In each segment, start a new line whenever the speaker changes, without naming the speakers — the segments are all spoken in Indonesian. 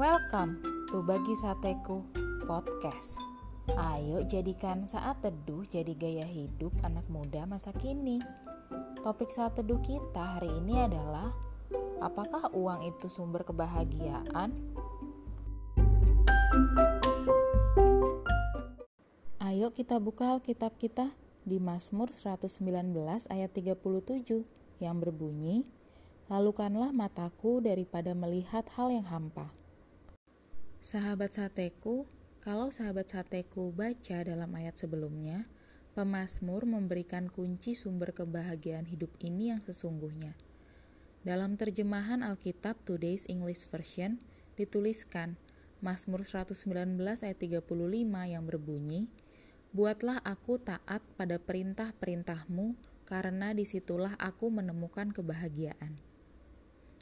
Welcome to Bagi Sateku Podcast. Ayo jadikan saat teduh jadi gaya hidup anak muda masa kini. Topik saat teduh kita hari ini adalah Apakah uang itu sumber kebahagiaan? Ayo kita buka Alkitab kita di Mazmur 119 ayat 37 yang berbunyi, Lalukanlah mataku daripada melihat hal yang hampa Sahabat sateku, kalau sahabat sateku baca dalam ayat sebelumnya, pemazmur memberikan kunci sumber kebahagiaan hidup ini yang sesungguhnya. Dalam terjemahan Alkitab Today's English Version dituliskan Mazmur 119 ayat 35 yang berbunyi, Buatlah aku taat pada perintah-perintahmu, karena di situlah aku menemukan kebahagiaan.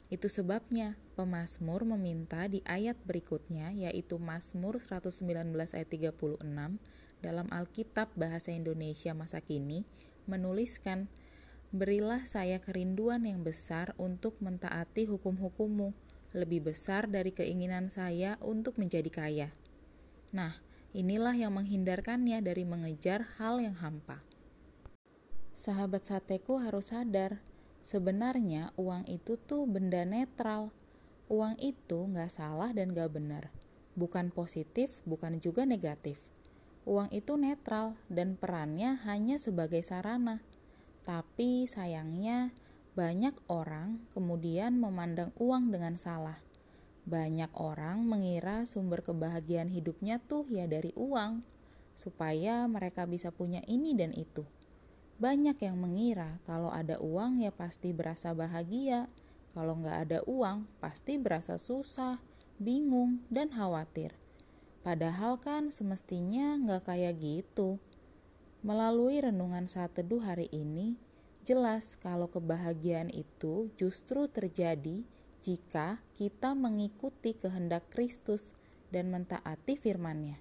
Itu sebabnya pemazmur meminta di ayat berikutnya yaitu Mazmur 119 ayat 36 dalam Alkitab bahasa Indonesia masa kini menuliskan Berilah saya kerinduan yang besar untuk mentaati hukum-hukummu, lebih besar dari keinginan saya untuk menjadi kaya. Nah, inilah yang menghindarkannya dari mengejar hal yang hampa. Sahabat sateku harus sadar Sebenarnya uang itu tuh benda netral. Uang itu nggak salah dan nggak benar. Bukan positif, bukan juga negatif. Uang itu netral dan perannya hanya sebagai sarana. Tapi sayangnya banyak orang kemudian memandang uang dengan salah. Banyak orang mengira sumber kebahagiaan hidupnya tuh ya dari uang, supaya mereka bisa punya ini dan itu. Banyak yang mengira kalau ada uang ya pasti berasa bahagia, kalau nggak ada uang pasti berasa susah, bingung, dan khawatir. Padahal kan semestinya nggak kayak gitu. Melalui renungan saat teduh hari ini, jelas kalau kebahagiaan itu justru terjadi jika kita mengikuti kehendak Kristus dan mentaati firman-Nya.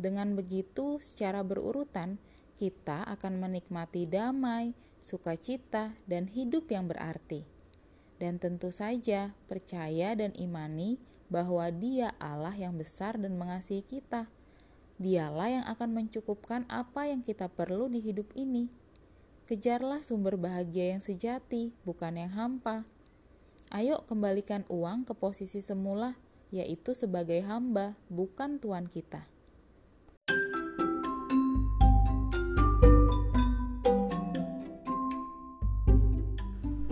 Dengan begitu, secara berurutan, kita akan menikmati damai, sukacita, dan hidup yang berarti. Dan tentu saja percaya dan imani bahwa Dia Allah yang besar dan mengasihi kita. Dialah yang akan mencukupkan apa yang kita perlu di hidup ini. Kejarlah sumber bahagia yang sejati, bukan yang hampa. Ayo kembalikan uang ke posisi semula, yaitu sebagai hamba, bukan tuan kita.